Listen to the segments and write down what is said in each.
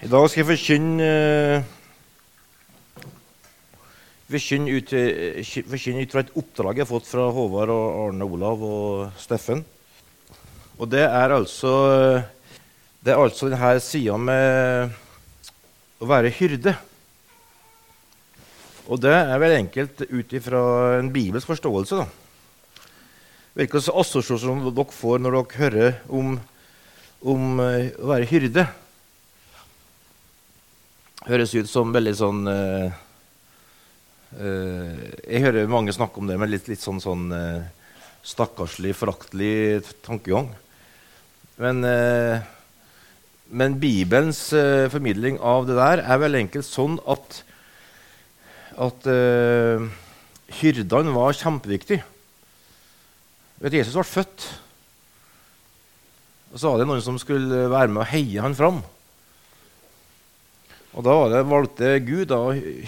I dag skal jeg forkynne eh, forkynne ut, fra et oppdrag jeg har fått fra Håvard og Arne Olav og Steffen. Og det er altså Det er altså denne sida med å være hyrde. Og det er vel enkelt ut ifra en bibelsk forståelse, da. Hvilke assosiasjoner dere får når dere hører om, om eh, å være hyrde høres ut som veldig sånn uh, Jeg hører mange snakke om det med litt, litt sånn, sånn uh, stakkarslig, foraktelig tankegang. Men, men Bibelens formidling av det der er vel enkelt sånn at, at hyrdene var kjempeviktig. Vet, Jesus ble født, og så var det noen som skulle være med og heie han fram. Og da det, valgte Gud da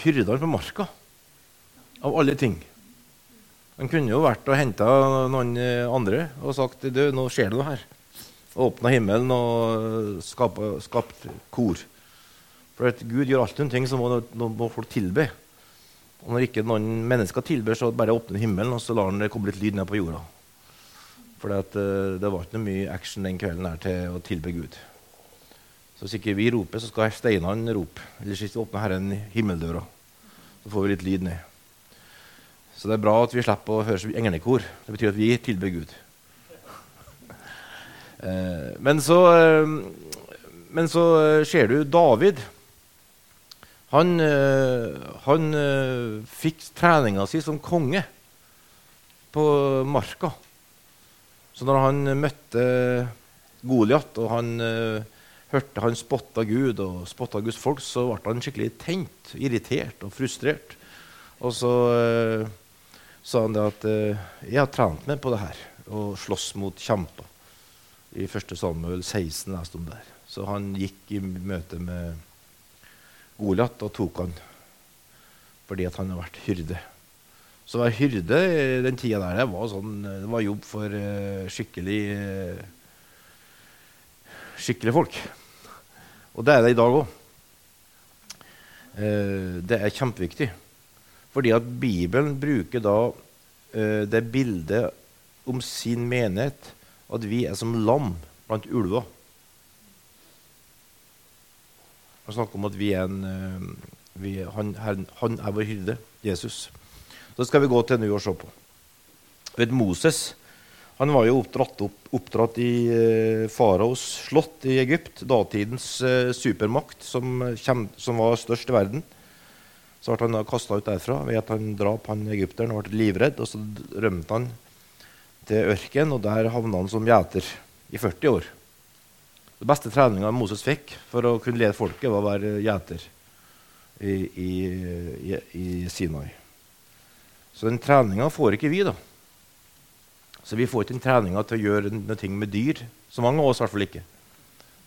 hyrdene på marka, av alle ting. Han kunne jo vært og henta noen andre og sagt du, nå skjer det noe her. Åpna himmelen og skapt kor. For at Gud gjør alltid en ting, så må, må folk tilbe. Og når ikke noen mennesker tilber, så bare åpner himmelen og så lar han det komme litt lyd ned på jorda. For eh, det var ikke noe mye action den kvelden her til å tilbe Gud. Så hvis ikke vi roper, så skal steinene rope. Eller vi åpner Herren himmeldøra. Så får vi litt lyd ned. Så det er bra at vi slipper å høre som englekor. Det betyr at vi tilber Gud. Eh, men så, eh, men så eh, ser du David. Han, han fikk treninga si som konge på marka. Så når han møtte Goliat, og han hørte han spotta Gud og spotta Guds folk, så ble han skikkelig tent, irritert og frustrert. Og så eh, sa han det at eh, 'Jeg har trent meg på det her, og slåss mot kjemper'. I 1. Samuel 16 leste om der. Så han gikk i møte med Goliat og tok han fordi at han har vært hyrde. Så å være hyrde i den tida der det var, sånn, det var jobb for eh, skikkelig skikkelige folk. Og det er det i dag òg. Eh, det er kjempeviktig. Fordi at Bibelen bruker da eh, det bildet om sin menighet at vi er som lam blant ulver. Han snakker om at vi er en, eh, vi, han, han, er vår hyrde, Jesus. Så skal vi gå til nå og se på. Vet Moses han var jo oppdratt, opp, oppdratt i eh, faraos slott i Egypt, datidens eh, supermakt som, kjem, som, var størst i verden. Så ble han kasta ut derfra ved at han drap han egypteren og ble livredd. og Så rømte han til ørken, og der havna han som gjeter i 40 år. Den beste treninga Moses fikk for å kunne lede folket, var å være gjeter i, i, i, i Sinai. Så den treninga får ikke vi, da. Så vi får ikke den treninga til å gjøre noe med dyr, så mange av oss i hvert fall ikke,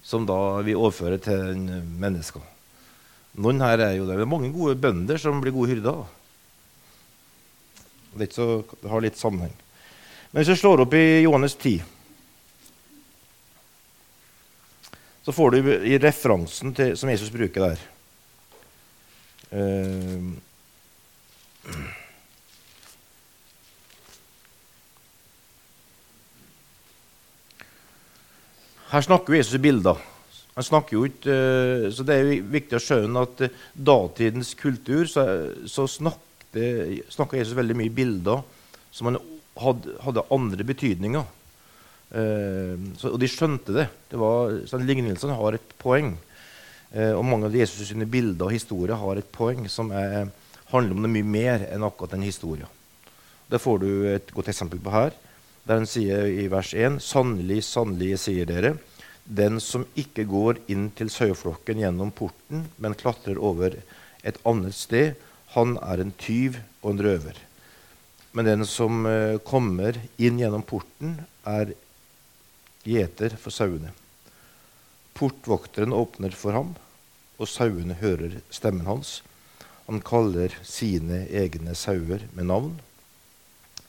som da vi overfører til mennesker. Noen her er jo det. det er mange gode bønder som blir gode hyrder. Det, så, det har litt sammenheng. Men hvis du slår opp i Johannes 10, så får du i referansen til, som Jesus bruker der uh, Her snakker Jesus i bilder. Han snakker jo ikke, eh, så Det er jo viktig å skjønne at uh, datidens kultur så, så snakka Jesus veldig mye i bilder som han hadde, hadde andre betydninger. Uh, så, og de skjønte det. det var, så Lignelsene har et poeng. Uh, og mange av Jesus' sine bilder og historier har et poeng som er, handler om det mye mer enn akkurat den historien. Det får du et godt eksempel på her der han sier i vers 1.: Sannelig, sannelig, sier dere, den som ikke går inn til saueflokken gjennom porten, men klatrer over et annet sted, han er en tyv og en røver. Men den som uh, kommer inn gjennom porten, er gjeter for sauene. Portvokteren åpner for ham, og sauene hører stemmen hans. Han kaller sine egne sauer med navn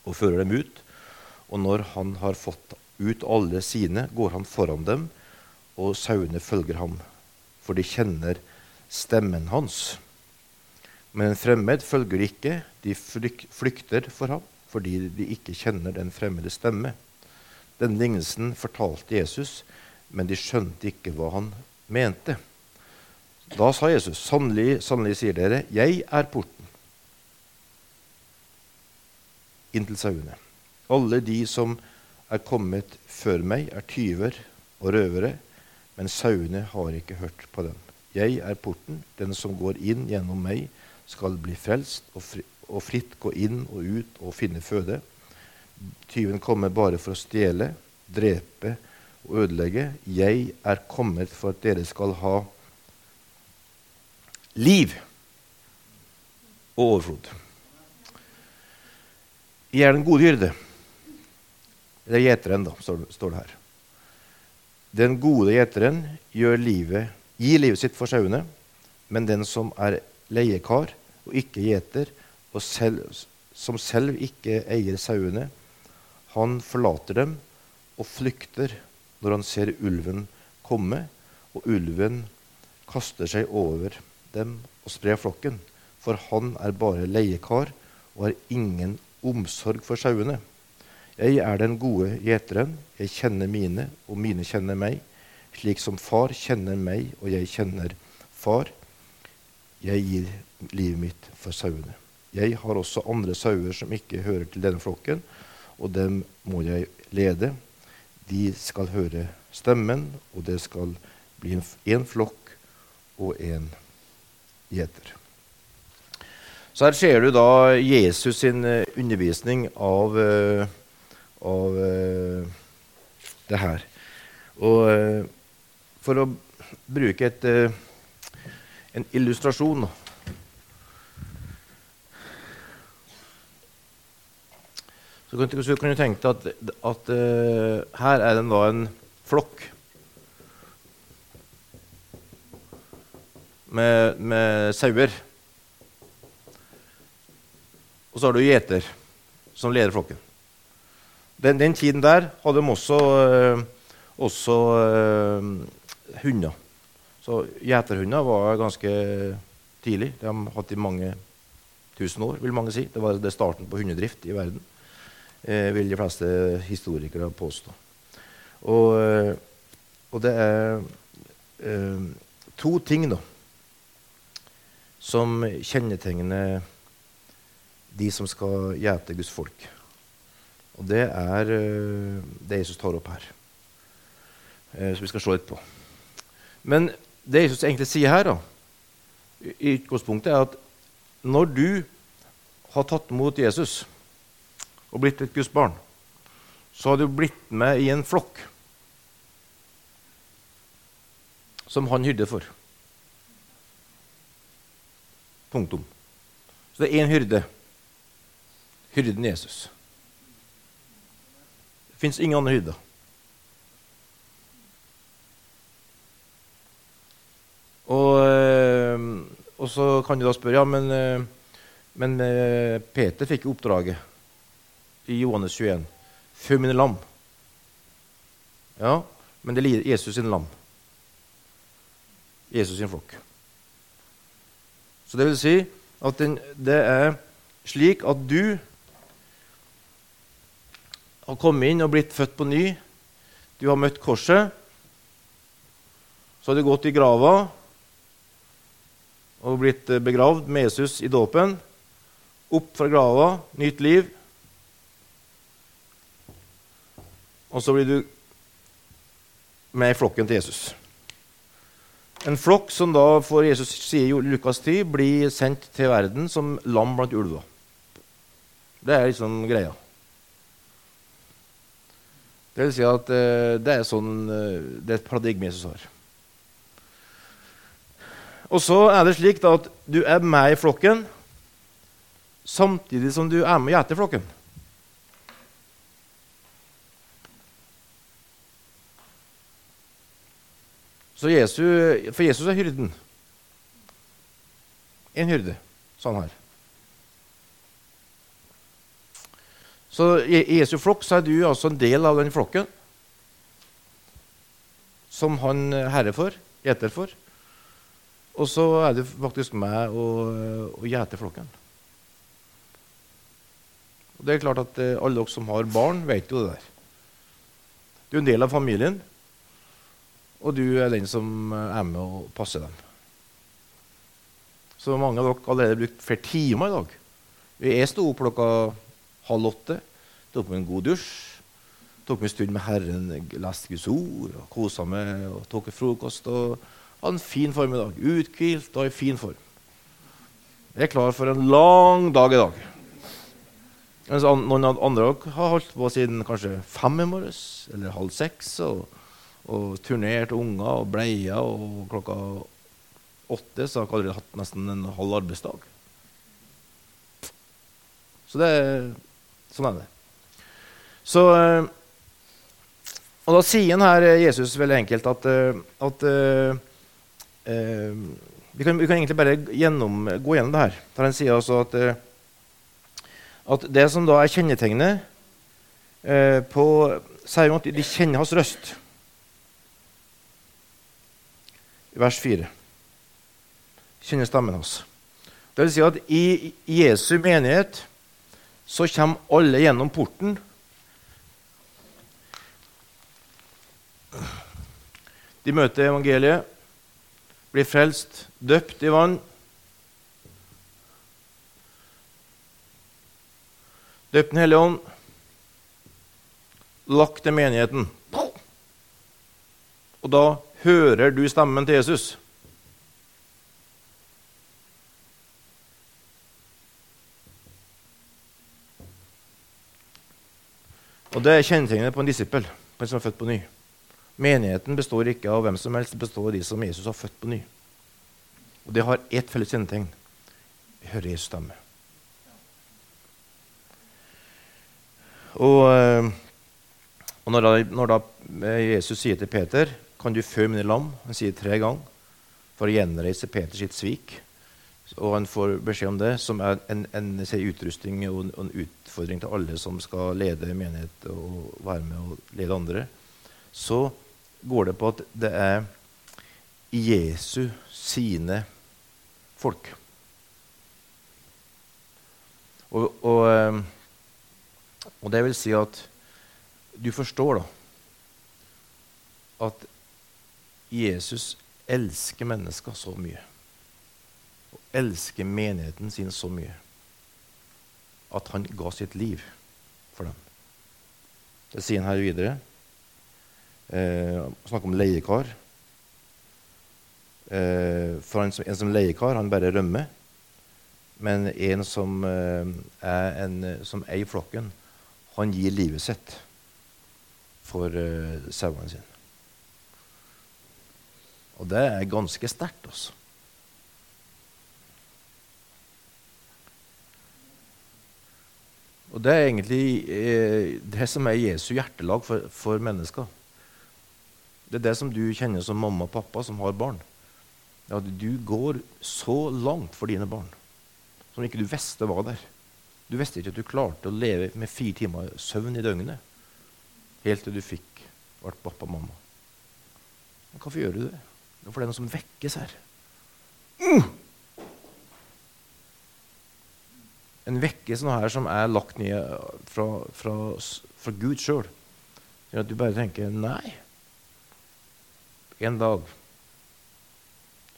og fører dem ut. Og når han har fått ut alle sine, går han foran dem, og sauene følger ham. for de kjenner stemmen hans. Men en fremmed følger ikke, de flykter for ham fordi de ikke kjenner den fremmede stemme. Den lignelsen fortalte Jesus, men de skjønte ikke hva han mente. Da sa Jesus, sannelig, sannelig sier dere, jeg er porten inn til sauene. Alle de som er kommet før meg, er tyver og røvere, men sauene har ikke hørt på dem. Jeg er porten. Den som går inn gjennom meg, skal bli frelst og, fri, og fritt gå inn og ut og finne føde. Tyven kommer bare for å stjele, drepe og ødelegge. Jeg er kommet for at dere skal ha liv og overflod. Jeg er den gode hyrde. Det er gjeteren, da, står det her. Den gode gjeteren gir livet sitt for sauene, men den som er leiekar og ikke gjeter, og selv, som selv ikke eier sauene, han forlater dem og flykter når han ser ulven komme, og ulven kaster seg over dem og sprer flokken, for han er bare leiekar og har ingen omsorg for sauene. Jeg er den gode gjeteren. Jeg kjenner mine, og mine kjenner meg. Slik som far kjenner meg, og jeg kjenner far. Jeg gir livet mitt for sauene. Jeg har også andre sauer som ikke hører til denne flokken, og dem må jeg lede. De skal høre stemmen, og det skal bli en flokk og en gjeter. Så her ser du da Jesus sin eh, undervisning av uh, av uh, det her. Og uh, for å bruke et, uh, en illustrasjon Så kan, du tenke deg at, at her er det da en flokk med, med sauer. Og så har du gjeter som leder flokken. Den, den, tiden der hadde de også, øh, også øh, hunder. Så gjeterhunder var ganske tidlig. De har hatt i mange tusen år, vil mange si. Det var det starten på hundedrift i verden, eh, vil de fleste historikere påstå. Og, øh, og det er eh, to ting da, som kjennetegner de som skal gjete Guds folk. Og det er eh, det Jesus tar opp her. som så vi skal se litt på. Men det Jesus egentlig sier her, da, i utgangspunktet, er at når du har tatt imot Jesus og blitt et Guds barn, så har du blitt med i en flokk som han hyrde for. Punktum. Så det er én hyrde. Hyrden Jesus. Det fins ingen andre hyrder. Og, eh, og, så kan du da spørre ja, men, eh, men eh, Peter fikk oppdraget i Johannes 21. Før mine lam. Ja, men det er Jesus sin lam. Jesus sin flokk. Så det vil si at den, det er slik at du har kommet inn og blitt født på ny. Du har møtt korset. Så har du gått i grava og blitt eh, begravd med Jesus i dåpen. Opp fra grava, nytt liv. Og så blir du med i flokken til Jesus. En flokk som da, for Jesus sier i Lukas 10, blir sendt til verden som lam blant ulver. Det er liksom greia. Det vil si at uh, det er sånn uh, Det er et paradigme Jesus har. Og så er det slik da, at du er med i flokken samtidig som du er med og gjeter flokken. Så Jesus, for Jesus er hyrden. En hyrde, han her. Så i Jesu flokk så er du altså en del av den flokken som han herrer for, gjeter for. Og så er det faktisk med og, å gjete flokken. Og det er klart at eh, Alle dere som har barn, vet jo det der. Du er en del av familien, og du er den som er med og passer dem. Så mange av dere allerede brukt flere timer i dag. Jeg sto opp klokka halv åtte, tok meg en god dusj, tok meg en stund med Herren, leste Guds ord, og kosa meg og tok frokost. og hadde en fin formiddag. Uthvilt og i fin form. Jeg er klar for en lang dag i dag. Mens noen andre har holdt på siden kanskje fem i morges eller halv seks. Og, og turnert unger og bleier, og klokka åtte så har jeg allerede hatt nesten en halv arbeidsdag. Så det Sånn er det. Så, eh, og da sier han her Jesus veldig enkelt at, eh, at uh, vi, kan, vi, kan, egentlig bare gjennom, gå gjennom det her. Der han sier altså at at det som da er kjennetegnet uh, på Sier at de kjenner hans røst. Vers 4. Kjenner stemmen hans. Det vil si at i Jesu menighet så kommer alle gjennom porten. De møter evangeliet, blir frelst, døpt i vann Døpt Den hellige ånd, lagt til menigheten. Og da hører du stemmen til Jesus. Og Det er kjennetegnet på en disippel, på en som er født på ny. Menigheten består ikke av hvem som helst, det består av de som Jesus har født på ny. Og Det har ett felles kjennetegn. Vi hører Jesus stemme. Og, eh, og når, da, når, da, eh, Jesus sier til Peter kan du fø mine lam, han sier tre ganger, for å gjenreise Peters sitt svik. Og han får beskjed om det, som er en, en, utrustning og en, utfordring til alle som skal lede menighet og være med og lede andre. Så går det på at det er Jesu sine folk. Og, og eh, og det vil si at du forstår da at Jesus elsker mennesker så mye. Elsker menigheten sin så mye at han ga sitt liv for dem. Det sier han her videre. Eh, snakker om leiekar. Eh, for en som, en som leiekar, han bare rømmer. Men en som, eh, er en, som eier flokken, han gir livet sitt for eh, sauene sine. Og det er ganske sterkt, altså. Og det er egentlig eh, det som er Jesu hjertelag for, for, mennesker. Det er det som du kjenner som mamma og pappa som har barn. At du går så langt for dine barn som ikke du visste var der. Du visste ikke at du klarte å leve med fire timer søvn i døgnet helt til du fikk vært pappa og mamma. Men hvorfor gjør du det? For det er noe som vekkes her. Mm! En vekkelse noe her som er lagt ned fra, fra, fra Gud sjøl. At du bare tenker nei. En dag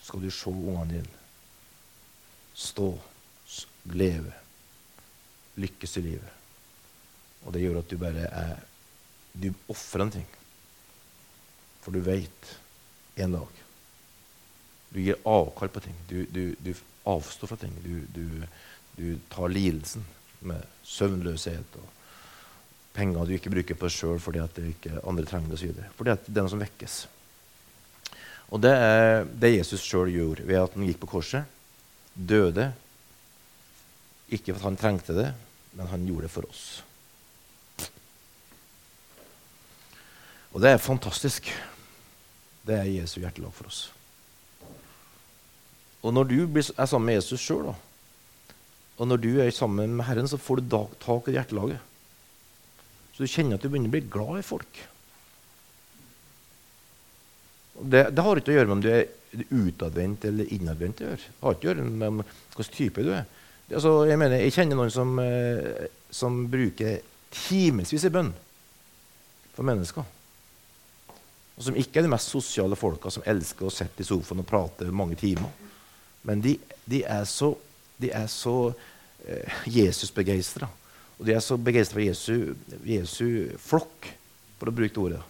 skal du se ungene dine stå, leve lykkes i livet. Og det gjør at du bare er Du ofrer en ting. For du veit en dag Du gir avkall på ting. Du, du, du avstår fra ting. Du, du tar lidelsen med søvnløshet og penger du ikke bruker på deg sjøl fordi at det ikke andre trenger det osv. Fordi at det er noe som vekkes. Og det er det Jesus sjøl gjorde ved at han gikk på korset, døde. Ikke for at han trengte det, men han gjorde det for oss. Og det er fantastisk. Det er Jesu hjertelag for oss. Og når du er sammen med Jesus sjøl, og når du er sammen med Herren, så får du tak i hjertelaget. Så du kjenner at du begynner å bli glad i folk. Det, det, har ikke å gjøre med om du er utadvendt eller innadvendt. Det har ikke å gjøre med hvilken type du er. Altså, jeg, mener, jeg kjenner noen som, eh, som bruker timevis i bønn for mennesker. Og som ikke er de mest sosiale folka som elsker å sitte i sofaen og prate mange timer. Men de, de er så, de er så eh, Jesus-begeistra. Og de er så begeistra for Jesu, Jesu, flokk, for å bruke det ordet.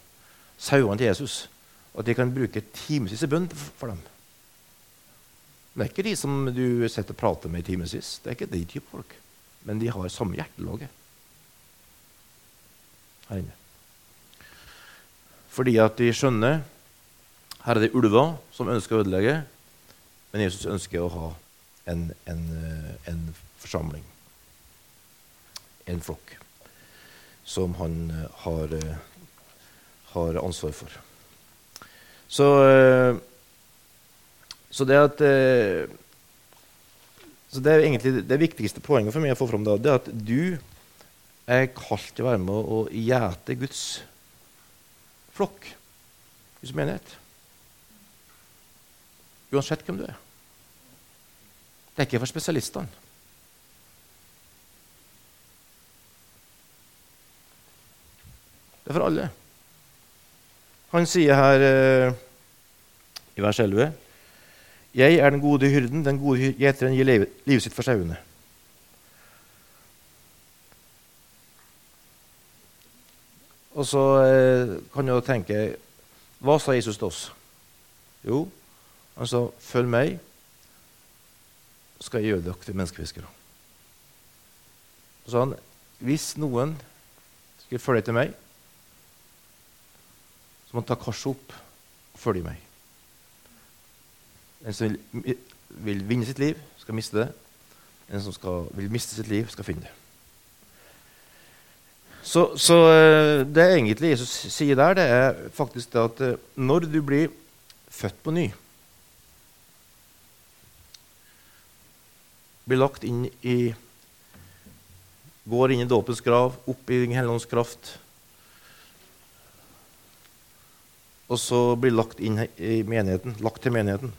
Sauene til Jesus. Og at de kan bruke timevis i bønn for dem. Det er ikke de som du sitter og prater med i timevis. Det er ikke de type folk. Men de har samme hjertelaget her inne. Fordi at de skjønner her er det ulver som ønsker å ødelegge, men Jesus ønsker å ha en, en, en forsamling, en flokk, som han har, har ansvar for. Så, så det at så det er egentlig det viktigste poenget for meg å få fram da, det er at du er kalt til å være med og gjete Guds flokk, Guds menighet. Uansett hvem du er. Det er ikke for spesialistene. Det er for alle. Han sier her eh, i vers 11.: Jeg er den gode hyrden, den gode gjeteren gir livet sitt for sauene. Og så eh, kan du tenke Hva sa Jesus til oss? Jo, han sa 'Følg meg, skal jeg gjøre dere til menneskefiskere'. Så sa han hvis noen skal følge etter meg, så må han ta korset opp og følge meg. En som vil, vil vinne sitt liv, skal miste det. En som skal, vil miste sitt liv, skal finne det. Så, så, eh, det egentlig Jesus sier der, det er faktisk det at eh, når du blir født på ny Blir lagt inn i Går inn i dåpens grav, opp i Den hellige ånds kraft Og så blir lagt inn i menigheten, lagt til menigheten.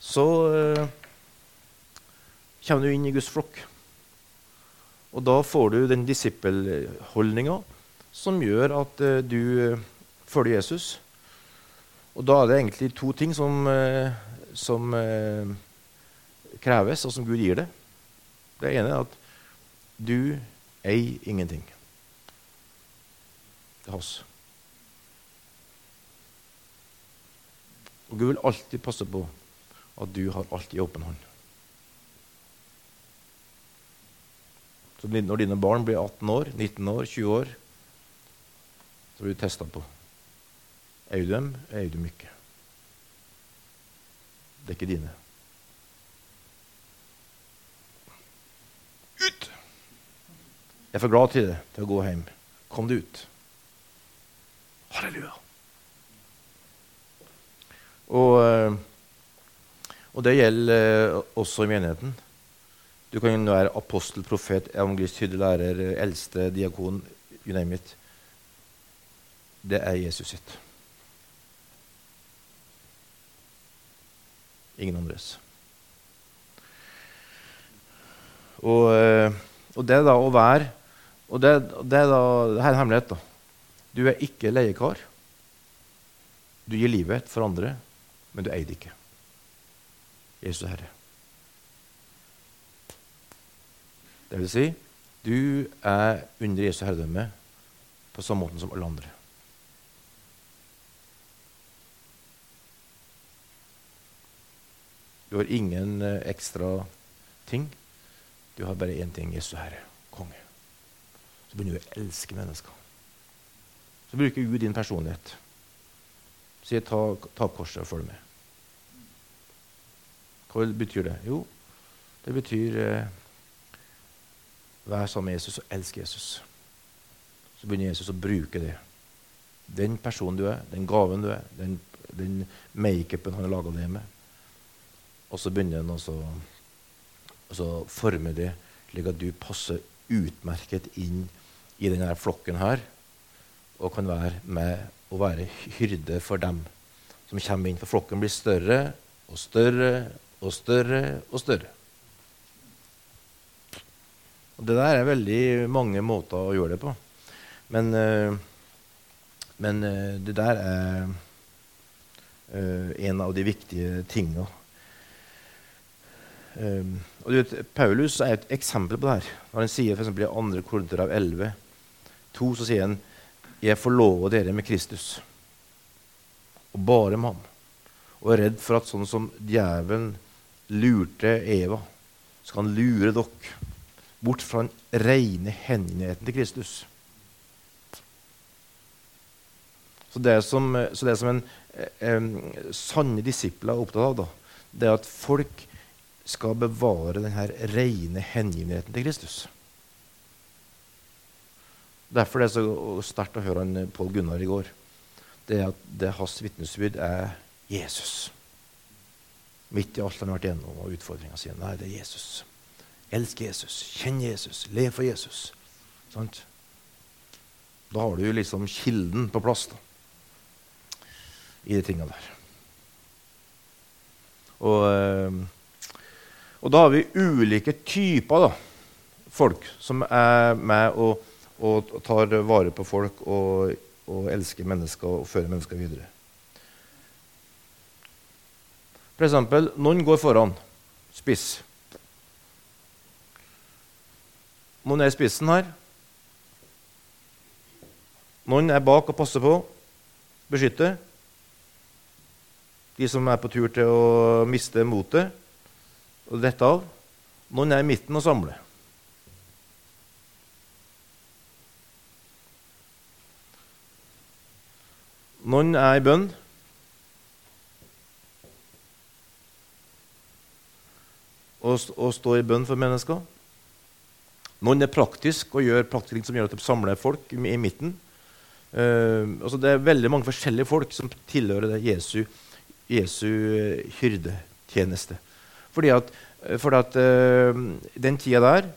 Så eh, kommer du inn i Guds flokk. Og da får du den disippelholdninga som gjør at eh, du uh, følger Jesus. Og da er det egentlig to ting som, eh, som kreves, og som Gud gir det. Det ene er at du eier ingenting. Det er hans. Og Gud vil alltid passe på at du har alt i åpen hånd. Så når dine barn blir 18 år, 19 år, 20 år, så blir du testa på. Eier du dem, eier du dem ikke? Det er ikke dine. Jeg er for glad til det, til å gå hjem. Kom deg ut. Halleluja. Og, eh, og det gjelder eh, også i menigheten. Du kan være apostel, profet, evangelist, hyrdelærer, eldste, diakon, you name it. Det er Jesus sitt. Ingen andres. Og, eh, og, det da å være Og det, det, er da, det er en hemmelighet. da. Du er ikke leiekar. Du gir livet for andre, men du eier det ikke. Jesus er Herre. Det vil si, du er under Jesu herredømme på samme måte som alle andre. Du har ingen eh, ekstra ting. Du har bare én ting Jesu Herre, konge. Så begynner du å elske mennesker. Så bruker Gud din personlighet. Sier ta, ta korset og følg med. Hva betyr det? Jo, det betyr eh, Vær sammen med Jesus og elsk Jesus. Så begynner Jesus å bruke det. Den personen du er, den gaven du er, den, den makeupen han har laga deg med. Og så begynner han også å forme det slik at du passer utmerket inn denne flokken her og kan være med å være hyrde for dem som kommer inn. For flokken blir større og større og større og større. Og Det der er veldig mange måter å gjøre det på. Men, uh, men uh, det der er uh, en av de viktige tinga. Um, og du vet, Paulus er et eksempel på det her. Når han sier for i 2. Korinter av 11, 2, så sier han jeg forlover dere med Kristus, og bare med ham. Og er redd for at sånn som djevelen lurte Eva, så kan han lure dere bort fra den rene hengivenheten til Kristus. Så det som, så det som en eh, sanne disipler er opptatt av, da, det er at folk skal bevare denne rene hengivenheten til Kristus. Derfor er det så sterkt å høre han Pål Gunnar i går. Det er at det hans vitnesbyrd er Jesus. Midt i alt han har vært gjennom, og utfordringa si. Nei, det er Jesus. Elsk Jesus, kjenn Jesus, le for Jesus. Sant? Da har du liksom kilden på plass da, i de tinga der. Og, eh, og, da har vi ulike typer da, folk som er med og, og tar vare på folk og, og elsker mennesker og fører mennesker videre. For eksempel, noen går foran. Spiss. Noen er i spissen her. Noen er bak og passer på, beskytter. De som er på tur til å miste motet og dette av. Noen er i midten og samler. Noen er i bønn. Og, og står i bønn for mennesker. Noen er praktisk og gjør praktiske ting som gjør at de samler folk i, i midten. Uh, altså det er veldig mange forskjellige folk som tilhører det Jesu, Jesu hyrdetjeneste. Fordi at, fordi at uh, den tida der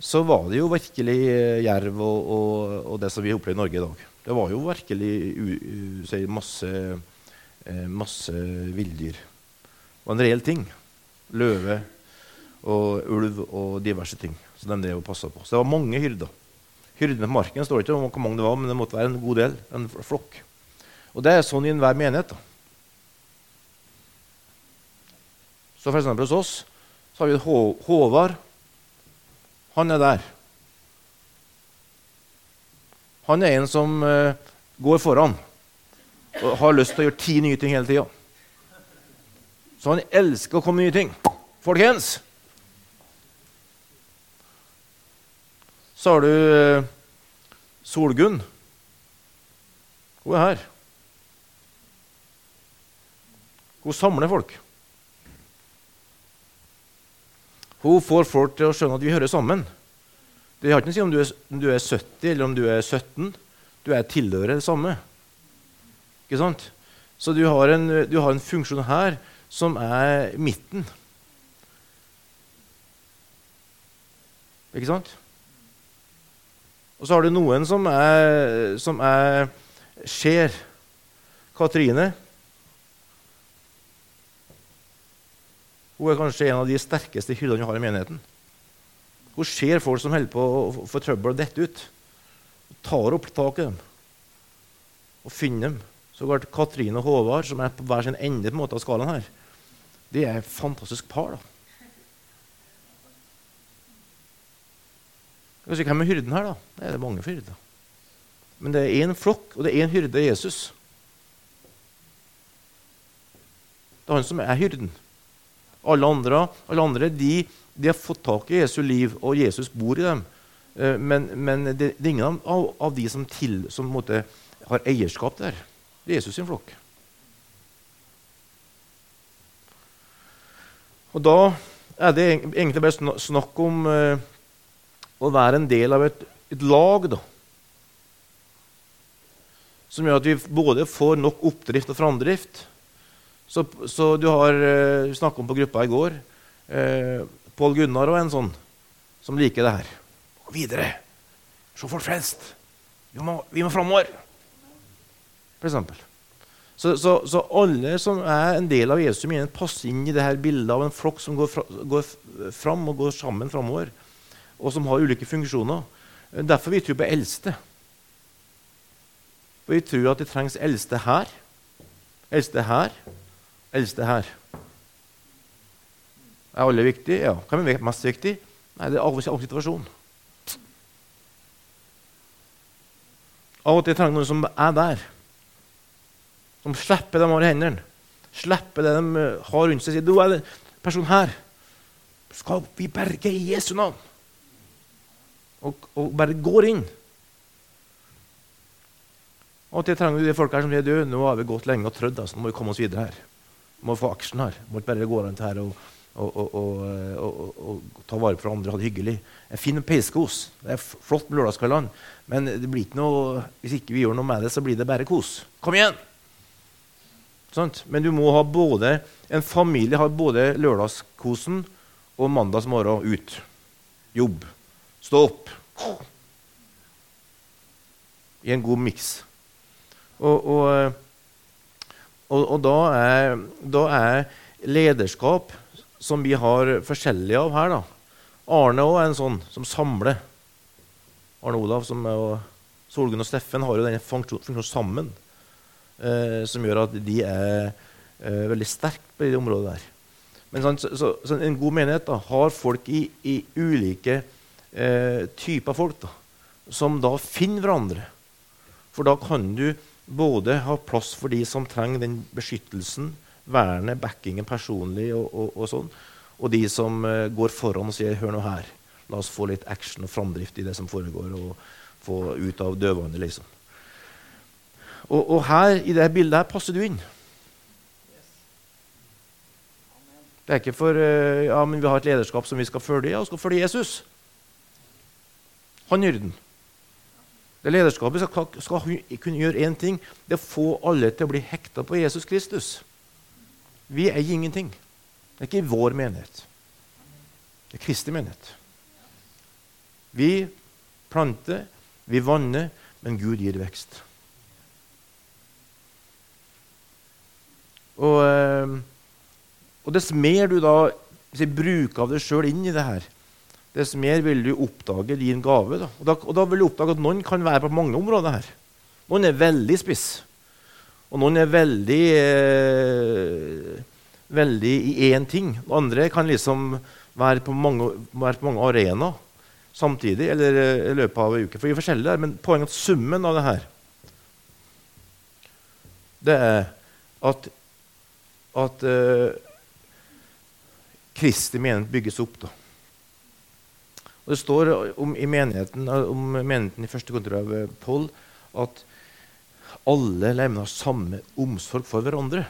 så var det jo virkelig jerv og, og, og, det som vi opplever i Norge i dag. Det var jo virkelig masse, uh, masse villdyr. Det var en reell ting. Løve og ulv og diverse ting Så de drev og passa på. Så det var mange hyrder. Hyrdene på marken står ikke om hvor mange det var, men det måtte være en god del. En flokk. Og det er sånn i enhver menighet. da. Så eksempel hos oss så har vi Håvard. Han er der. Han er en som uh, går foran og har lyst til å gjøre ti nye ting hele tida. Så han elsker å komme med nye ting. Folkens! Så har du eh, Solgunn. Hun er her. Hun samler folk. Hun får folk til å skjønne at vi hører sammen. Det har ikke noe å si om du, er, om du er 70 eller om du er 17. Du er tilhører det samme. Ikke sant? Så du har, en, du har en funksjon her som er midten. Ikke sant? Og så har du noen som er, som er skjer. Katrine. Hun er kanskje en av de sterkeste hyllene vi har i menigheten. Hun ser folk som holder på å få trøbbel og dette ut. Hun tar opp tak i dem og finner dem. Så går Katrine og Håvard, som er på hver sin ende på måte av skalaen her, de er et fantastisk par. da. Jeg Hvem er hyrden her, da? Det er mange hyrder. Men det er én flokk, og det er én hyrde, Jesus. Det er han som er hyrden. Alle andre, alle andre de, de, har fått tak i Jesu liv, og Jesus bor i dem. Eh, men, men det, det, er ingen av, av de som, til, som måtte, har eierskap der. Det er Jesus sin flokk. Og da er det egentlig bare snakk om eh, å være en del av et, et lag da, som gjør at vi både får nok oppdrift og framdrift. Så, så, du har eh, snakka om på gruppa i går eh, Pål Gunnar og en sånn som liker det her. Og videre. Se folk flest. Vi må, vi må framover. For eksempel. Så, så, så, alle som er en del av Jesu menighet, passer inn i det her bildet av en flokk som går, fra, går fram og går sammen framover, og som har ulike funksjoner. Derfor vi tror på eldste. For vi tror at det trengs eldste her, eldste her, eldste her. Er alle viktige? Ja. Hvem er mest viktig? Nei, det er til situasjonen. Av og til trenger noen som er der. Som slipper dem over hendene. Slipper det de eh, har rundt seg. Sier, du er den personen her. Skal vi berge i Jesu navn? Og, og bare går inn. Og til trenger vi de folka som sier du, nå har vi gått lenge og trødd, altså, nå må vi komme oss videre her. Vi må få aksjen her. Vi må ikke bare gå rundt her og, og, og, og, ta vare på andre og ha det hyggelig. En fin peiskos. Det er flott med lørdagskveldene. Men det blir ikke noe, hvis ikke vi gjør noe med det, så blir det bare kos. Kom igjen! Sånt? Men du må ha både En familie har både lørdagskosen og mandagsmorgen ut. Jobb. Stå opp. I en god miks. Og, og, og, og da, er, da, er, lederskap som vi har forskjellige av her da. Arne òg er en sånn som samler. Arne Olav som er, og Solgunn og Steffen har jo denne funksjonen sammen, eh, som gjør at de er eh, veldig sterke på det området der. Men sånn, så, så, en god menighet da, har folk i, i ulike eh, typer folk da, som da finner hverandre. For da kan du både ha plass for de som trenger den beskyttelsen, vernet, backingen personlig og, og, og sånn, og de som uh, går foran og sier 'hør nå her', la oss få litt action og framdrift i det som foregår, og få ut av dødvannet, liksom. Og, og, her, i dette bildet her passer du inn. Det er ikke for uh, ja, men vi har et lederskap som vi skal følge, ja, vi skal følge Jesus. Han gjør den. Det lederskapet skal, skal kunne gjøre én ting. Det er å få alle til å bli hekta på Jesus Kristus. Vi eier ingenting. Det er ikke vår menighet. Det er Kristi menighet. Vi planter, vi vanner, men Gud gir vekst. Og, eh, og dess mer du da bruker av deg sjøl inn i det her, dess mer vil du oppdage din gave. Da. Og, da, og, da, vil du oppdage at noen kan være på mange områder her. Noen er veldig spiss. Og noen er veldig eh, veldig i én ting. Andre kan liksom være på mange, være mange arenaer samtidig eller eh, i løpet av en uke. For vi er forskjellige der, Men poenget er at summen av det her det er at, at eh, Kristi menighet bygges opp. da. Og Det står om, i menigheten, om menigheten i første kontra av Pål at alle lemmer har samme omsorg for hverandre.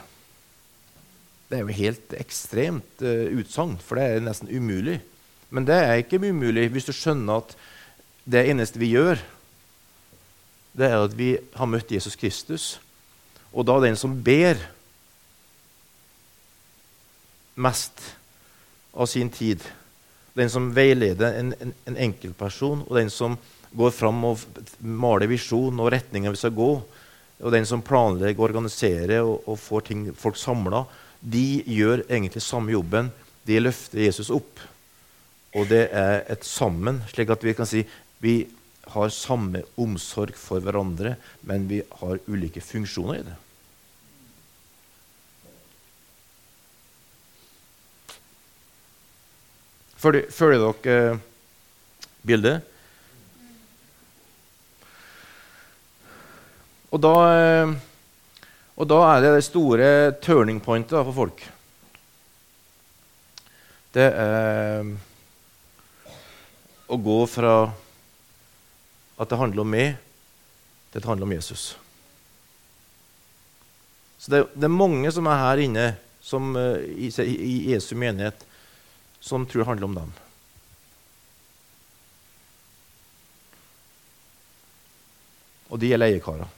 Det er jo helt ekstremt uh, utsagn, for det er nesten umulig. Men det er ikke umulig hvis du skjønner at det eneste vi gjør, det er at vi har møtt Jesus Kristus. Og da den som ber mest av sin tid den som veileder en, en, en enkeltperson, og den som går fram og maler visjon og retninga vi skal gå, og den som planlegger, organiserer og, og får ting, folk samla, de gjør egentlig samme jobben. De løfter Jesus opp. Og det er et sammen, slik at vi kan si vi har samme omsorg for hverandre, men vi har ulike funksjoner i det. Følger dere eh, bildet? Og da, eh, og da, er det det store turning pointet for folk. Det er eh, å gå fra at det handler om meg, til at det handler om Jesus. Så det, det, er mange som er her inne som, i, i Jesu menighet som tror det handler om dem. Og de er leiekarer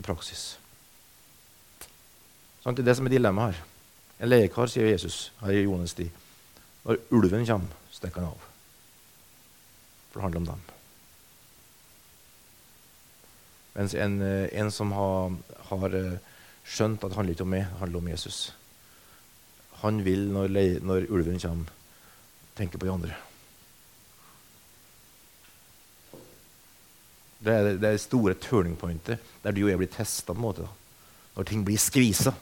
i praksis. Sånn, det er det som er dilemmaet her. En leiekar, sier Jesus her i Jones 10. Når ulven kommer, stikker han av. For det handler om dem. Mens en, en som har, har skjønt at det handler ikke om meg, det handler om Jesus. Han vil, når, når ulven kommer, tenke på de andre. Det er det store turning pointet, der du og jeg blir testa. Når ting blir skvisa.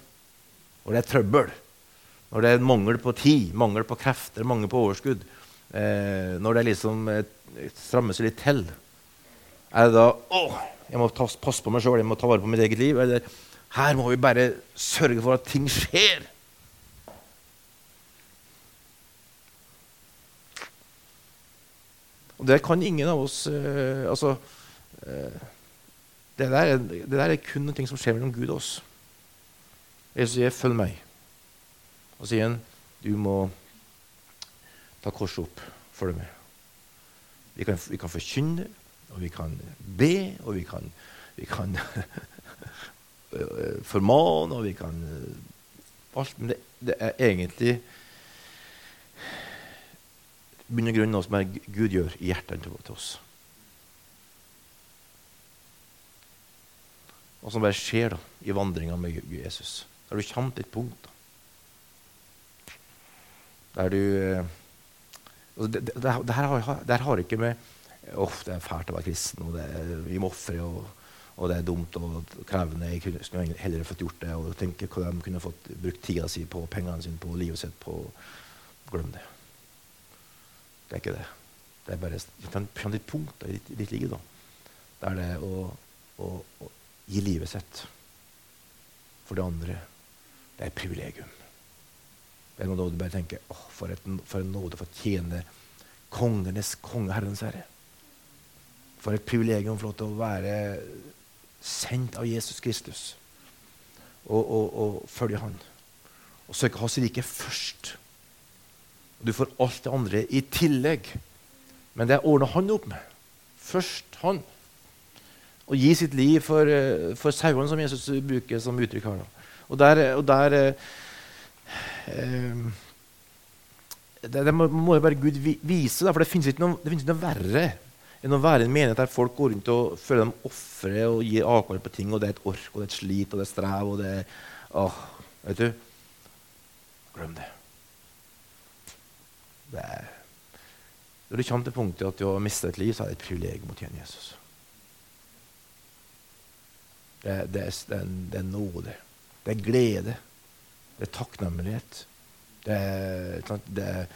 Når det er trøbbel. Når det er mangel på tid, mangel på krefter, mangel på overskudd. Eh, når det liksom eh, strammes litt til. Er det da å, jeg må ta, passe på meg sjøl, jeg må ta vare på mitt eget liv? Eller her må vi bare sørge for at ting skjer? Og det kan ingen av oss eh, altså, det, der er, det, der er, kun noe som skjer mellom Gud og oss. Jesus sier, 'Følg meg'. Og sier han, 'Du må ta korset opp. Følg med'. Vi kan, vi kan forkynne, og vi kan be, og vi kan, vi kan formane, og vi kan alt. Men det, det er egentlig bunn og grunn noe som Gud gjør i hjertene til oss. Og som bare skjer da, i vandringa med Jesus. Der du kommer til et punkt da. der du eh, altså det, det, det, her har, det, her har, ikke med oh, det er fælt å være kristen, og det er, vi må ofre, og, og, det er dumt og krevende. Jeg kunne, skulle heller fått gjort det og tenke hva de kunne fått brukt tida si på, pengene sine på, livet sitt på. Glem det. Det er ikke det. Det er bare et et punkt i ditt, ditt liv da, der det er å, å, å, gi livet sitt for det andre, det er et privilegium. Det er noe du bare tenker åh, for, et, for en nåde å tjene kongenes konge, Herrens Herre. For et privilegium å få lov til å være sendt av Jesus Kristus og, og, og følge Han. Og søke Hans rike først. Du får alt det andre i tillegg. Men det ordner han opp med. Først han. Å gi sitt liv for, eh, for sauene, som Jesus bruker som uttrykk her. Og der, og der eh, eh, det, det, må jo bare Gud vise, da, for det finnes ikke noe, finnes ikke noe verre enn å være en menighet der folk går rundt og føler dem ofre og gir avkall på ting, og det er et ork, og det er et slit, og det er strev, og det er åh, Vet du? Glem det. Det når du kommer til punktet at du har mistet et liv, så er det et privilegium å tjene Jesus. Det, det, det, det, er, nåde. Det er glede. Det er takknemlighet. Det det er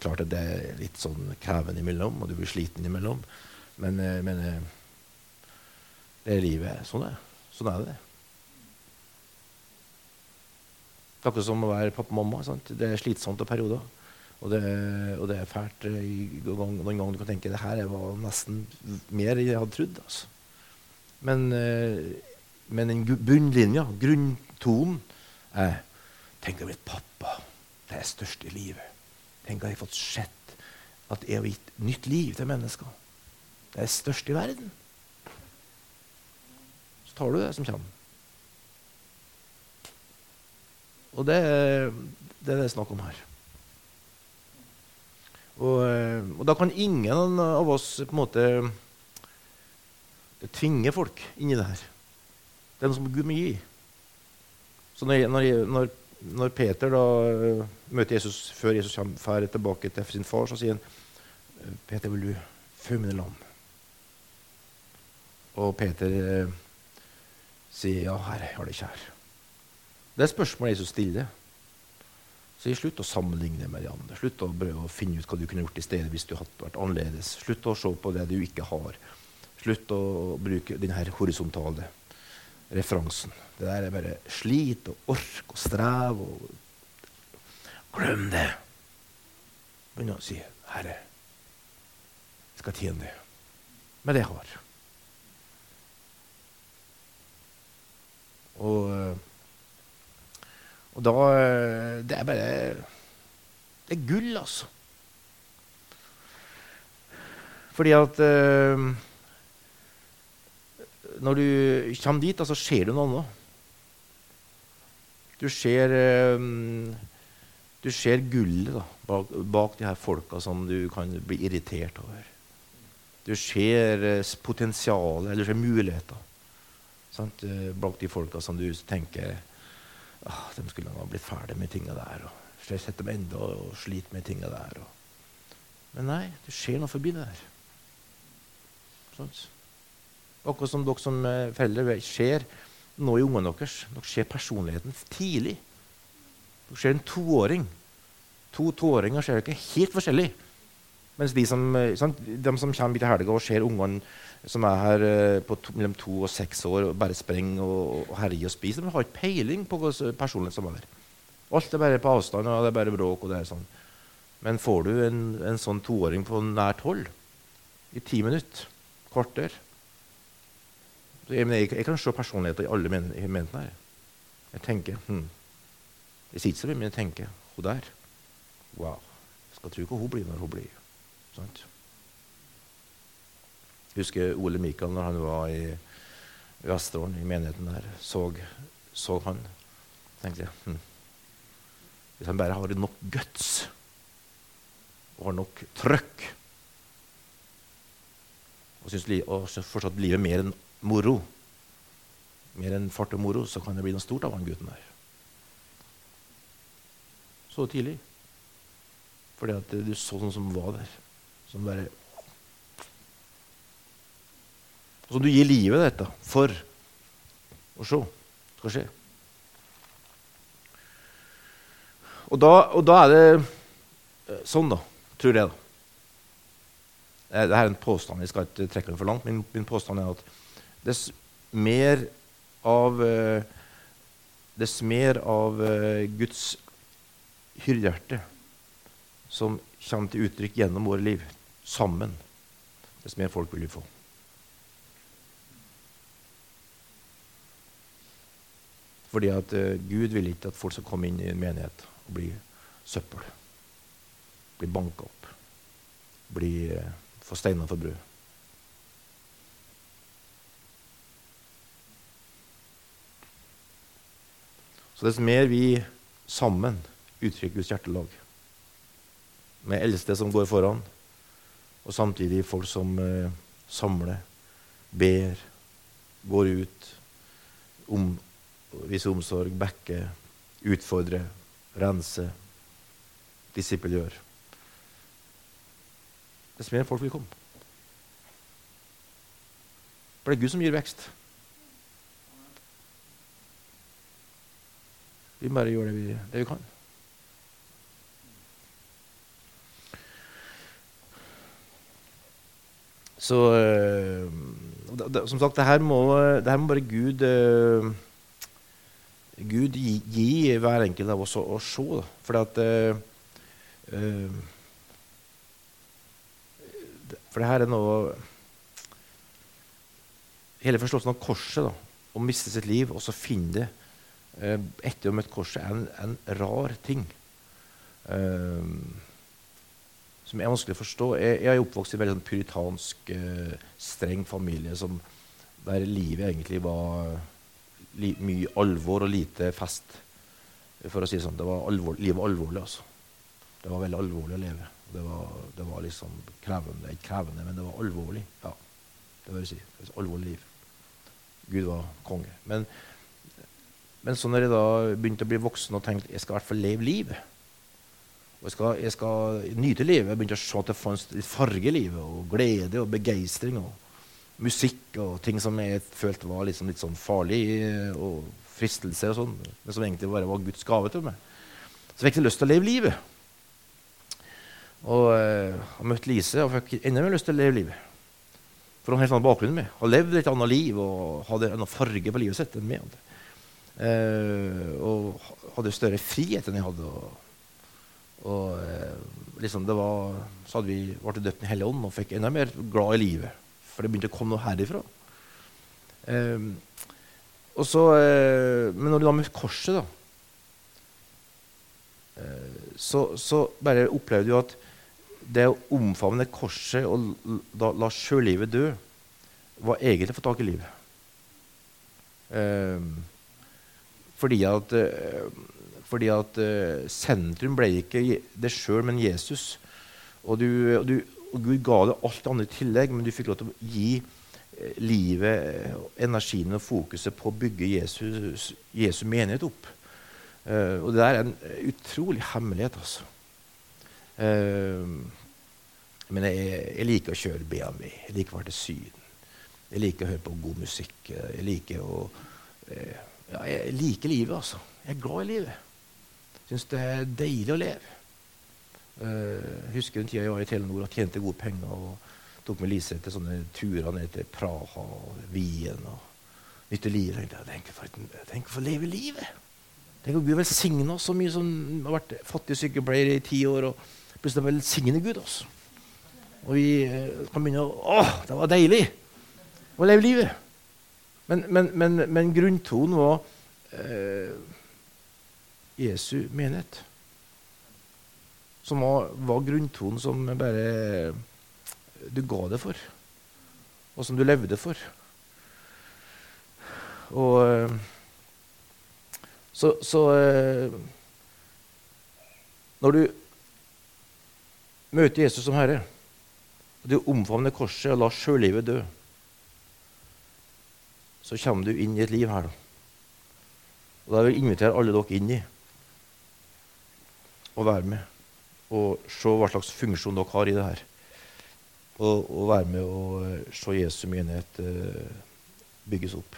klart at det er litt sånn krevende imellom, og du blir sliten imellom. Men, eh, men eh, det er livet. Sånn er, sånn er det. Det er akkurat som å være pappa og mamma. Sant? Det er slitsomt av perioder. Og det, og det er fælt noen ganger du kan tenke det her var nesten mer enn jeg hadde trodd. Altså. Men, eh, men den bunnlinja, grunntonen, er Tenk å ha blitt pappa. Det er det største i livet. Tenk at jeg har fått sett at jeg har gitt nytt liv til mennesker. Det er det største i verden. Så tar du det som kommer. Og det, det er det snakk om her. Og, eh, og, da kan ingen av oss på en måte tvinge folk inn i det her. Det er noe som Gud må gi. Så når, når, når Peter da uh, møter Jesus før Jesus kommer tilbake til sin far, så sier han Peter, vil du føre mine lam? Og Peter eh, sier ja, herre, har det kjær. Det er spørsmålet Jesus stiller. Så slutt å sammenligne med de andre. Slutt å å finne ut hva du kunne gjort i stedet hvis du hadde vært annerledes. Slutt å se på det du ikke har. Slutt å bruke denne horisontale referansen. Det der er bare slit og ork og strev og Glem det! Begynn å si 'Herre, jeg skal tjene deg med det jeg har'. Og og da Det er bare Det er gull, altså. Fordi at uh, Når du kommer dit, så altså, skjer det noe annet. Du ser uh, Du ser gullet da, bak, bak, de her folka som du kan bli irritert over. Du ser uh, potensialet, eller du ser muligheter. Sant? Eh, blant de folka som du tenker ah, de skulle ha blitt ferdig med tinga der. og setter dem enda og sliter med tinga der. Og. Men nei, det skjer noe forbi det der. Sånt. Akkurat som dere som eh, foreldre ser noe i ungene deres. Dere ser personligheten tidlig. Dere ser en toåring. To toåringer ser dere helt forskjellig. Mens de som, eh, sant, de som kommer til helga og ser ungene som er her eh, på to, mellom to og seks år og bare springer og, og herjer og spiser, de har ikke peiling på hvilken personlighet som er der. Alt er bare på avstand, og det er bare bråk. og det er sånn. Men får du en, en sånn toåring på nært hold i ti minutter, kvarter jeg, jeg, jeg, kan se personligheter i alle menighetene her. Jeg tenker hm, Jeg sier ikke så mye, men jeg tenker hun der Wow. Jeg skal tro hva hun blir når hun blir. Sant? Jeg husker Ole Mikael når han var i Vesterålen, i menigheten der. Så, så han. tenkte jeg, hm. Hvis han bare har nok guts og har nok trøkk og syns fortsatt livet mer enn moro, mer enn fart og moro, så kan det bli noe stort av han gutten der. Så tidlig. Fordi at du så sånn som var der. Som bare som du gir livet dette for å se skal skje. Og da, og da, er det eh, sånn, da, tror jeg. da. Dette er en påstand. Jeg skal ikke trekke den for langt. Min, min påstand er at dess mer av eh, Dess mer av eh, Guds hyrdehjerte som kommer til uttrykk gjennom våre liv, sammen, dess mer folk vil vi få. Fordi at uh, Gud vil ikke at folk skal komme inn i en menighet og bli søppel. Bli banka opp. Bli, få steiner for brød. Så dess mer vi sammen uttrykker Guds hjertelag, med eldste som går foran, og samtidig folk som eh, samler, ber, går ut, om, viser omsorg, backer, utfordre, rense, disippelgjør Dess mer folk vil komme. For det er Gud som gir vekst. Vi bare gjør det vi, det vi kan. Så uh, Som sagt, det her må, det her må bare Gud øh, Gud gi, gi, hver enkelt av oss å, å se. Da. At uh, For det her er noe Hele forståelsen av korset, da, å miste sitt liv og så finne det uh, etter å møtt korset, er en, en rar ting. som er vanskelig å forstå. Jeg, jeg er oppvokst i en veldig sånn puritansk, streng familie som, der livet egentlig var li, mye alvor og lite fest. For å si det sånn. Det var alvor, livet var alvorlig, altså. Det var veldig alvorlig å leve. Det var, det var liksom krevende. Ikke krevende, men det var alvorlig. Ja, det vil si. Alvorlig liv. Gud var konge. Men, men så når jeg da begynte å bli voksen og tenkte jeg skal i hvert fall leve livet og jeg skal, jeg skal nyte livet. Jeg begynte å se at det fantes farge i livet, og glede og begeistring. Og, musikk og ting som jeg følte var liksom litt sånn farlig, og fristelse og sånn, men som egentlig bare var Guds gave til meg. Så jeg fikk jeg lyst til å leve livet. Og jeg eh, har møtt Lise og fikk enda mer lyst til å leve livet. For hun har helt annen bakgrunn enn meg. Har levd et annet liv og hadde en annen farge på livet sitt enn meg. Eh, og hadde større frihet enn jeg hadde. Og, og eh, liksom det var, så hadde vi ble døpt i Hellig Ånd og fikk enda mer glad i livet. For det begynte å komme noe herifra. Um, og så, uh, men når du da med korset, da, uh, så, så, bare opplevde du at det å omfavne korset og la, la sjølivet dø, var egentlig å få tak i livet. Um, fordi at, uh, fordi at sentrum ble ikke det sjøl, men Jesus. Og du, og du, og Gud ga deg alt det andre i tillegg, men du fikk lov til å gi eh, livet, energien og fokuset på å bygge Jesus, Jesu menighet opp. Og det der er en utrolig hemmelighet, altså. Men jeg, jeg, liker å kjøre BMW. Jeg liker å være til Syden. Jeg liker å høre på god musikk. Jeg liker å ja, Jeg liker livet, altså. Jeg er glad i livet. Syns det er deilig å leve. Jeg husker den tida jeg var i Telenor og tjente gode penger. og tok med Lise til sånne turer ned til Praha og Wien og nytte livet. Tenk for, tenk for å leve livet! Tenk at Gud velsigner oss så mye som har vært fattig sykepleier i ti år. og Plutselig velsigner Gud oss. Og vi eh, kan begynne å Å, det var deilig å leve livet! Men, men, men, men grunntonen var eh, Jesu menighet. Som var, var grunntonen som bare du ga det for, og som du levde for. Og eh, så, så eh, Når du møter Jesus som Herre, og du omfavner korset og lar sjølivet dø, så kommer du inn i et liv her. Da. Og da vil jeg invitere alle dere inn i å være med og se hva slags funksjon dere har i det her og, og være med og eh, se Jesu menighet uh, bygges opp.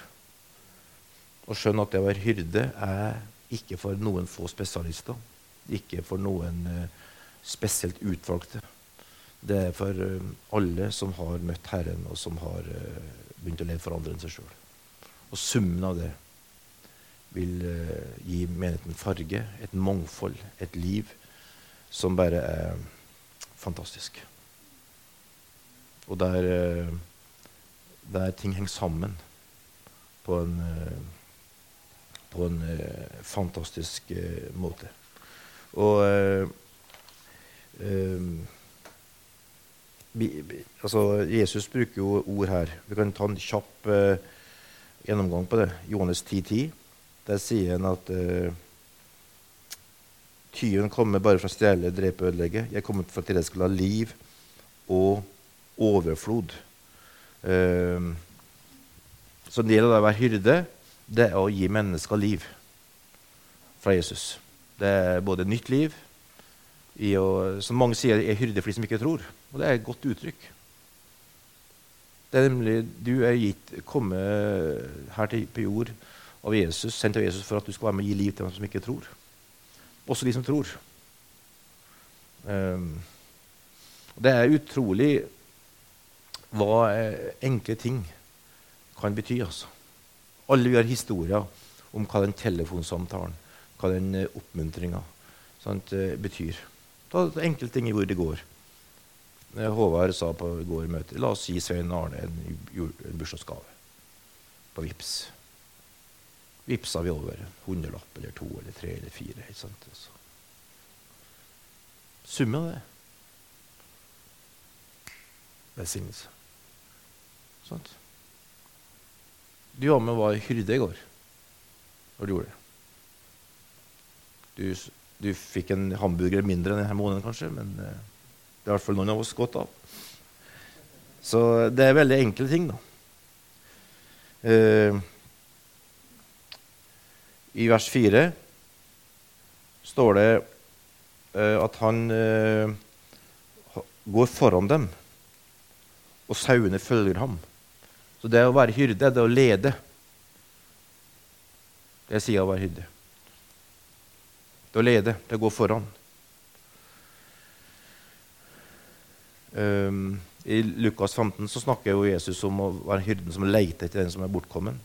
Og skjønne at det å være hyrde er ikke for noen få spesialister. Ikke for noen uh, spesielt utvalgte. Det er for alle som har møtt Herren, og som har begynt å leve for andre enn seg sjøl. Og summen av det vil gi menigheten farge, et mangfold, et liv som bare er fantastisk. Og der, eh, der ting henger sammen på en, eh, på en eh, fantastisk måte. Og altså, Jesus bruker jo ord her. Vi kan ta en kjapp uh, gjennomgang på det. Johannes 10,10. 10. Der sier han at uh, tyven kommer bare fra å stjele, drepe og ødelegge. Jeg kommer for at dere skal ha liv og overflod. Uh, så en del av det å være hyrde det er å gi mennesker liv fra Jesus. Det er både nytt liv i å, Som mange sier, er hyrde for de som ikke tror. Og det er et godt uttrykk. Det er nemlig Du er gitt komme her til, på jord av Jesus, sendt av Jesus for at du skal være med og gi liv til dem som ikke tror. Også de som tror. Um, det er utrolig hva eh, enkle ting kan bety. altså. Alle vi har historier om hva den telefonsamtalen, hva den eh, oppmuntringa eh, betyr. Ta enkle ting i hvor det går. Håvard sa på går møte la oss gi Svein Arne en, en bursdagsgave på VIPS. Vipsa vi over en hundrelapp eller to eller tre eller fire. Ikke sant? Så. Summen av det velsignelse. Sant? Du var med og var hyrde i går når du gjorde det. Du, du fikk en hamburger mindre denne måneden, kanskje, men uh, det er i hvert fall noen av oss godt av. Så det er veldig enkle ting, da. Uh, I vers 4 står det uh, at han går foran dem, og sauene følger ham. Så det å være hyrde, det er å lede. Det sier å være hyrde. Det å lede, det å gå foran. Um, I Lukas 15 så snakker jo Jesus om å være hyrden som leter etter den som er bortkommen.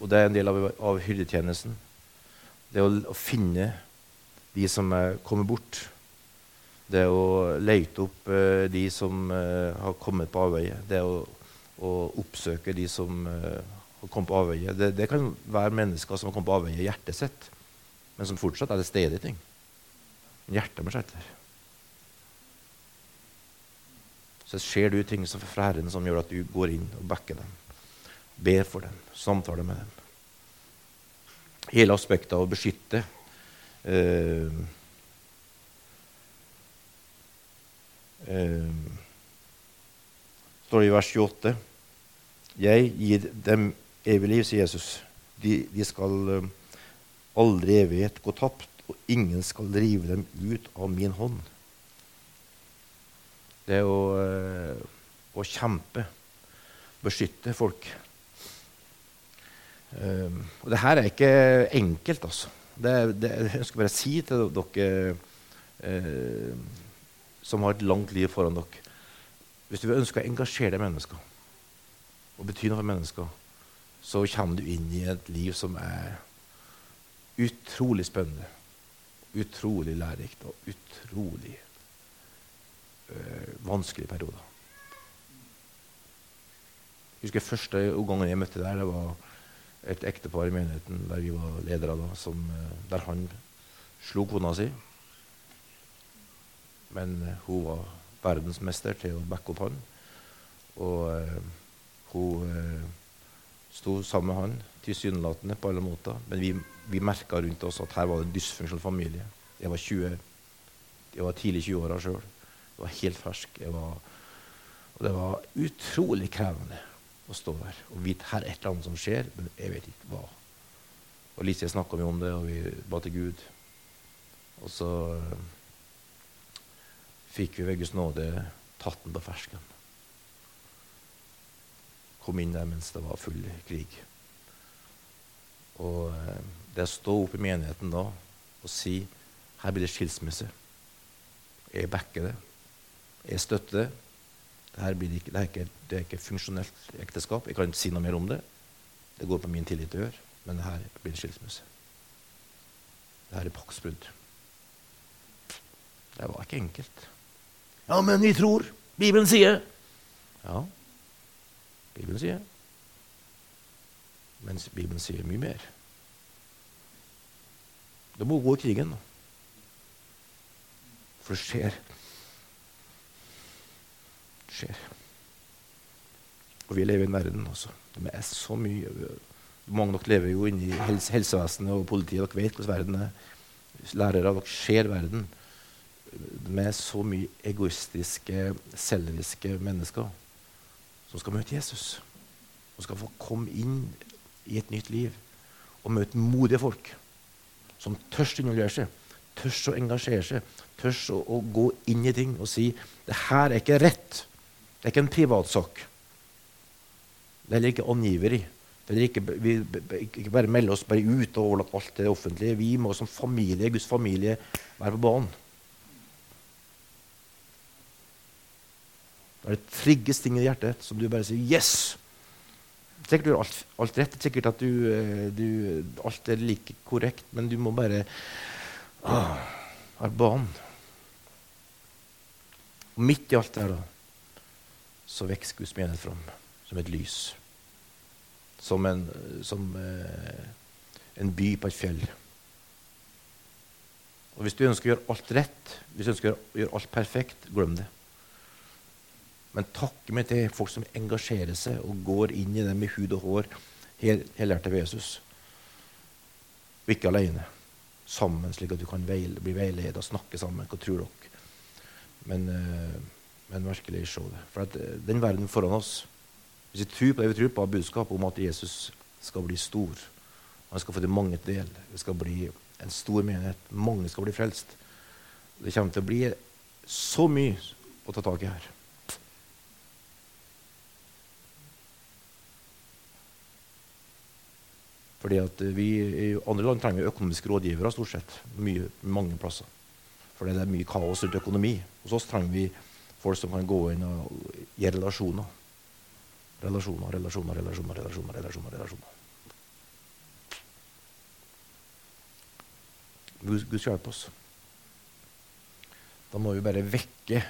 Og det er en del av, av hyrdetjenesten. Det å, å, finne de som er kommet bort. Det å lete opp uh, de som uh, har kommet på avveie. Det å å oppsøke de som uh, har kommet på avveie. Det, det, kan være mennesker som har kommet på avveie i hjertet sitt, men som fortsatt er til stede i ting. Hjertet må skjetter. Så ser du ting fra Herren som gjør at du går inn og backer dem. Ber for dem, samtaler med dem. Hele aspektet av å beskytte uh, uh, står det i vers 28 Jeg gir dem evig liv, sier Jesus. De, de skal uh, aldri evighet gå tapt, og ingen skal drive dem ut av min hånd. Det å, uh, å kjempe, beskytte folk. Um, og det her er ikke enkelt, altså. Det, det, jeg skal bare si til dere uh, som har et langt liv foran dere Hvis du ønsker å engasjere mennesker og bety noe for mennesker, så kommer du inn i et liv som er utrolig spennende, utrolig lærerikt og utrolig øh, vanskelig perioder. Jeg husker første gangen jeg møtte der, det var et ektepar i menigheten der vi var ledere da, som, øh, der han slo kona si. Men øh, hun var verdensmester til å backe opp han. Og øh, hun øh, sto sammen med han, tilsynelatende på alle måter. Men vi, vi merka rundt oss at her var det en dysfunksjonell familie. Jeg var, 20, jeg var tidlig 20-åra sjøl. Jeg var helt fersk. Var, og det var utrolig krevende å stå der og vite her er et eller annet som skjer, men jeg vet ikke hva. Og Lise snakka mye om det, og vi ba til Gud. Og så øh, fikk vi ved Guds nåde tatt den på fersken kom inn der mens det var full krig. Og eh, det å stå opp i menigheten da og si her blir det skilsmisse Jeg backer det. Jeg støtter det. Ikke, det, er ikke, det er ikke funksjonelt ekteskap. Jeg kan ikke si noe mer om det. Det går på min tillit til gjøre. Men det her blir det skilsmisse. Det her er paktsbrudd. Det var ikke enkelt. Ja, men vi tror. Bibelen sier. Ja, Bibelen sier. Mens Bibelen sier mye mer. Det må gå i krigen. For det skjer. Det skjer. Og vi lever i en verden også. Det er så mye Mange av dere lever jo inne i helse, helsevesenet og politiet. Dere vet hvordan verden er. Lærere, dere ser verden. Med så mye egoistiske, selviske mennesker som skal møte Jesus. Som skal få komme inn i et nytt liv og møte modige folk som tør å involvere seg, tør å engasjere seg, tør å, å, gå inn i ting og si det her er ikke rett. Det er ikke en privatsak. Det er heller ikke angiveri. Det er ikke, vi, ikke bare melde oss bare ut og overlate alt til det offentlige. Vi må som familie, Guds familie være på banen. Da det trigges ting i hjertet som du bare sier 'yes'. Sikkert du gjør alt, alt rett, sikkert at du, eh, du, alt er like korrekt, men du må bare ah, være banen. Midt i alt det her, da, så vokser Guds menighet fram som et lys. Som en, som, eh, en by på et fjell. Og Hvis du ønsker å gjøre alt rett, hvis du ønsker å gjøre alt perfekt, glem det. Men takke meg til folk som engasjerer seg og går inn i det med hud og hår helhjertet ved Jesus. Og ikke alene. Sammen, slik at du kan veile, bli veiledet og snakke sammen. Hva tror dere? Men, uh, men virkelig se det. For at, uh, den verden foran oss Hvis vi tror på det vi tror på, har budskap om at Jesus skal bli stor. Han skal få til mange del. Det skal bli en stor menighet. Mange skal bli frelst. Det kommer til å bli så mye å ta tak i her. Fordi at vi, I andre land trenger vi økonomiske rådgivere stort sett. Mye, mange plasser. Fordi det er mye kaos rundt økonomi. Hos oss trenger vi folk som kan gå inn og gi relasjoner. Relasjoner, relasjoner, relasjoner, relasjoner. relasjoner, relasjoner. Gud, Gud hjelpe oss. Da må vi bare vekke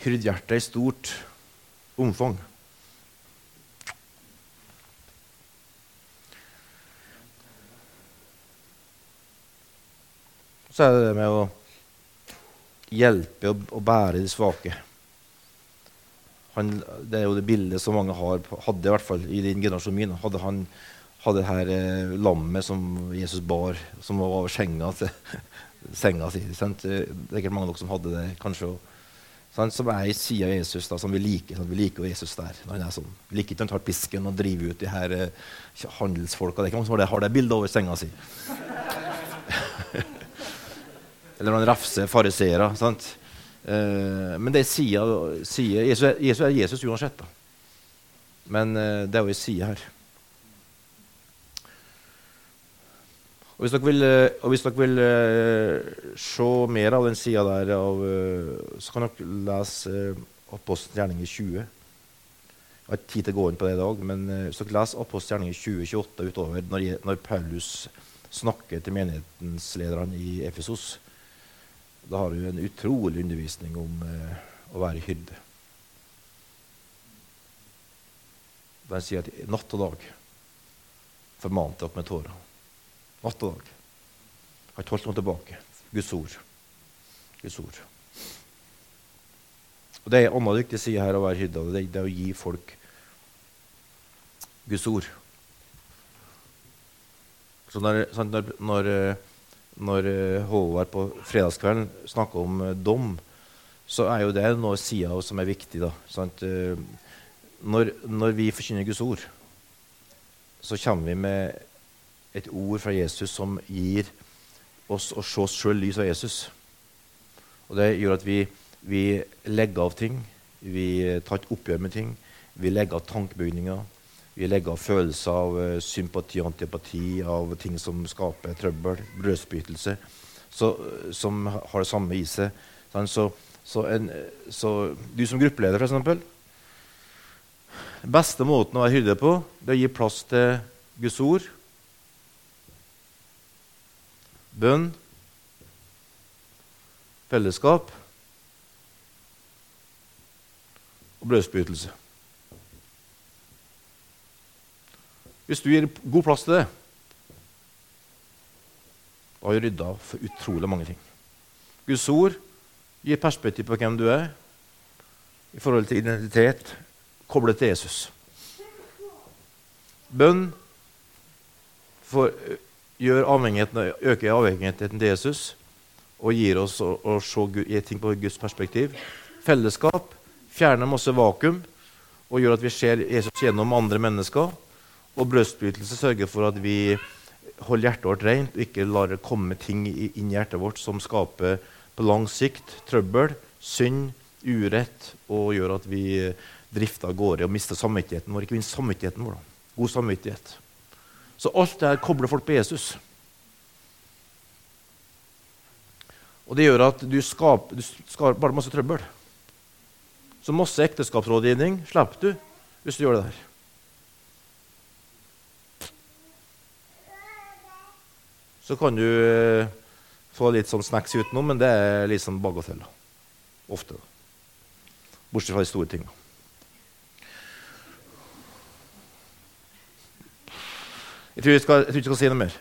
hyrdhjertet i stort omfang. så er det det med å hjelpe og, bære de svake. Han, det er jo det bildet som mange har, hadde i hvert fall i din generasjon min. Hadde han hadde det her eh, lammet som Jesus bar, som var over senga til senga si. Sant? Det er ikke mange av dere som hadde det, kanskje. Sant? som er i sida av Jesus, da, som vi liker. Sant? vi liker Jesus der. han er sånn. Vi liker ikke han tar pisken og driver ut de her eh, handelsfolka. Det er ikke mange som har det, har det bildet over senga si. Eller noen han rafser fariseere. Eh, men det er sida, sida Jesus, Jesus, er Jesus uansett. da. Men eh, det er jo ei side her. Og Hvis dere vil, eh, hvis dere vil eh, se mer av den sida der, av, uh, så kan dere lese eh, Apostelens gjerninger 20. Jeg har ikke tid til å gå inn på det i dag, men uh, hvis dere leser Apostelens gjerninger 20-28 utover, når, når, Paulus snakker til menighetslederne i Efesos, da har du en utrolig undervisning om å være hyrde. Den sier at natt og dag formante opp med tårer. Natt og dag. Har ikke holdt noe tilbake. Guds ord. Guds ord. Og Det er en annen viktig side her å være hyrde. Det, det er å gi folk Guds ord. Så når, når, når, når eh, Håvard på fredagskvelden snakker om eh, dom, så er jo det noe sida som er viktig. da, eh, når, når, vi forkynner Guds ord, så kommer vi med et ord fra Jesus som gir oss å se oss sjøl lys av Jesus. Og Det gjør at vi, vi legger av ting. Vi tar et oppgjør med ting. Vi legger av tankebygninger. Vi legger av følelser av uh, sympati og antipati, av ting som skaper trøbbel, brødspytelse, så, som har det samme i seg. Så, så, en, så, du som gruppeleder, f.eks. Den beste måten å være hyrde på, det er å gi plass til Guds ord bønn, fellesskap og brødsbrytelse. Hvis du gir god plass til det, da har du rydda for utrolig mange ting. Guds ord gir perspektiv på hvem du er i forhold til identitet, koblet til Jesus. Bønn for avhengigheten, øker avhengigheten til Jesus og gir oss å, å se ting på Guds perspektiv. Fellesskap fjerner masse vakuum og gjør at vi ser Jesus gjennom andre mennesker. Og brødsbrytelse sørger for at vi holder hjertet vårt rent og ikke lar det komme ting inn i hjertet vårt som skaper på lang sikt trøbbel, synd, urett og gjør at vi drifter av gårde og mister samvittigheten vår. Ikke minst samvittigheten vår. Da. God samvittighet. Så alt det her kobler folk på Jesus. Og det gjør at du skaper, du skaper bare masse trøbbel. Så masse ekteskapsrådgivning slipper du hvis du gjør det der. Så kan du eh, få litt sånn snacks utenom, men det er litt sånn bagateller. Ofte. Bortsett fra de store tingene. Jeg tror, skal, jeg tror ikke jeg skal si noe mer.